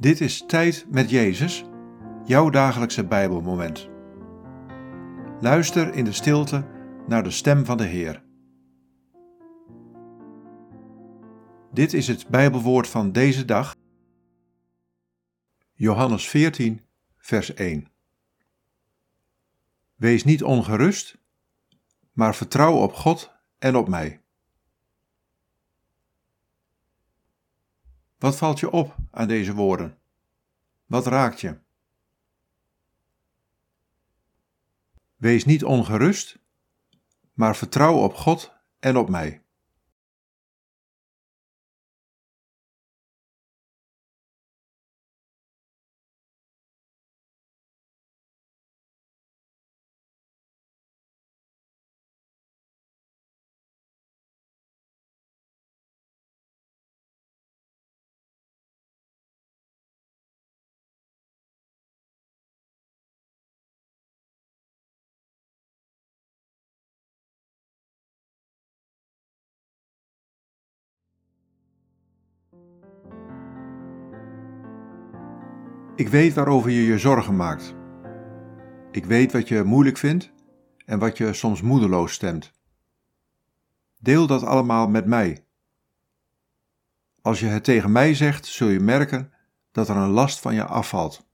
Dit is Tijd met Jezus, jouw dagelijkse Bijbelmoment. Luister in de stilte naar de stem van de Heer. Dit is het Bijbelwoord van deze dag. Johannes 14, vers 1. Wees niet ongerust, maar vertrouw op God en op mij. Wat valt je op aan deze woorden? Wat raakt je? Wees niet ongerust, maar vertrouw op God en op mij. Ik weet waarover je je zorgen maakt. Ik weet wat je moeilijk vindt en wat je soms moedeloos stemt. Deel dat allemaal met mij. Als je het tegen mij zegt, zul je merken dat er een last van je afvalt.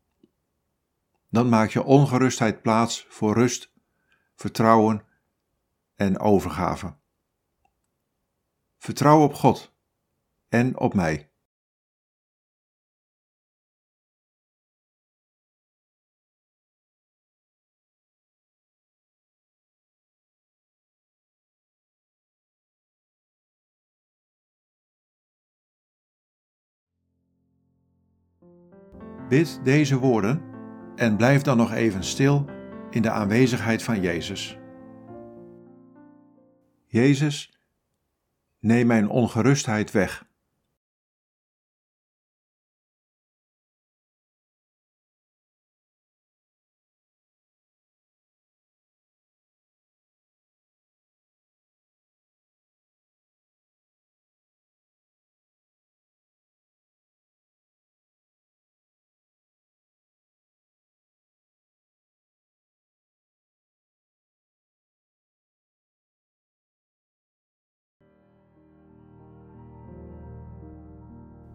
Dan maak je ongerustheid plaats voor rust, vertrouwen en overgave. Vertrouw op God en op mij. Bid deze woorden en blijf dan nog even stil in de aanwezigheid van Jezus. Jezus, neem mijn ongerustheid weg.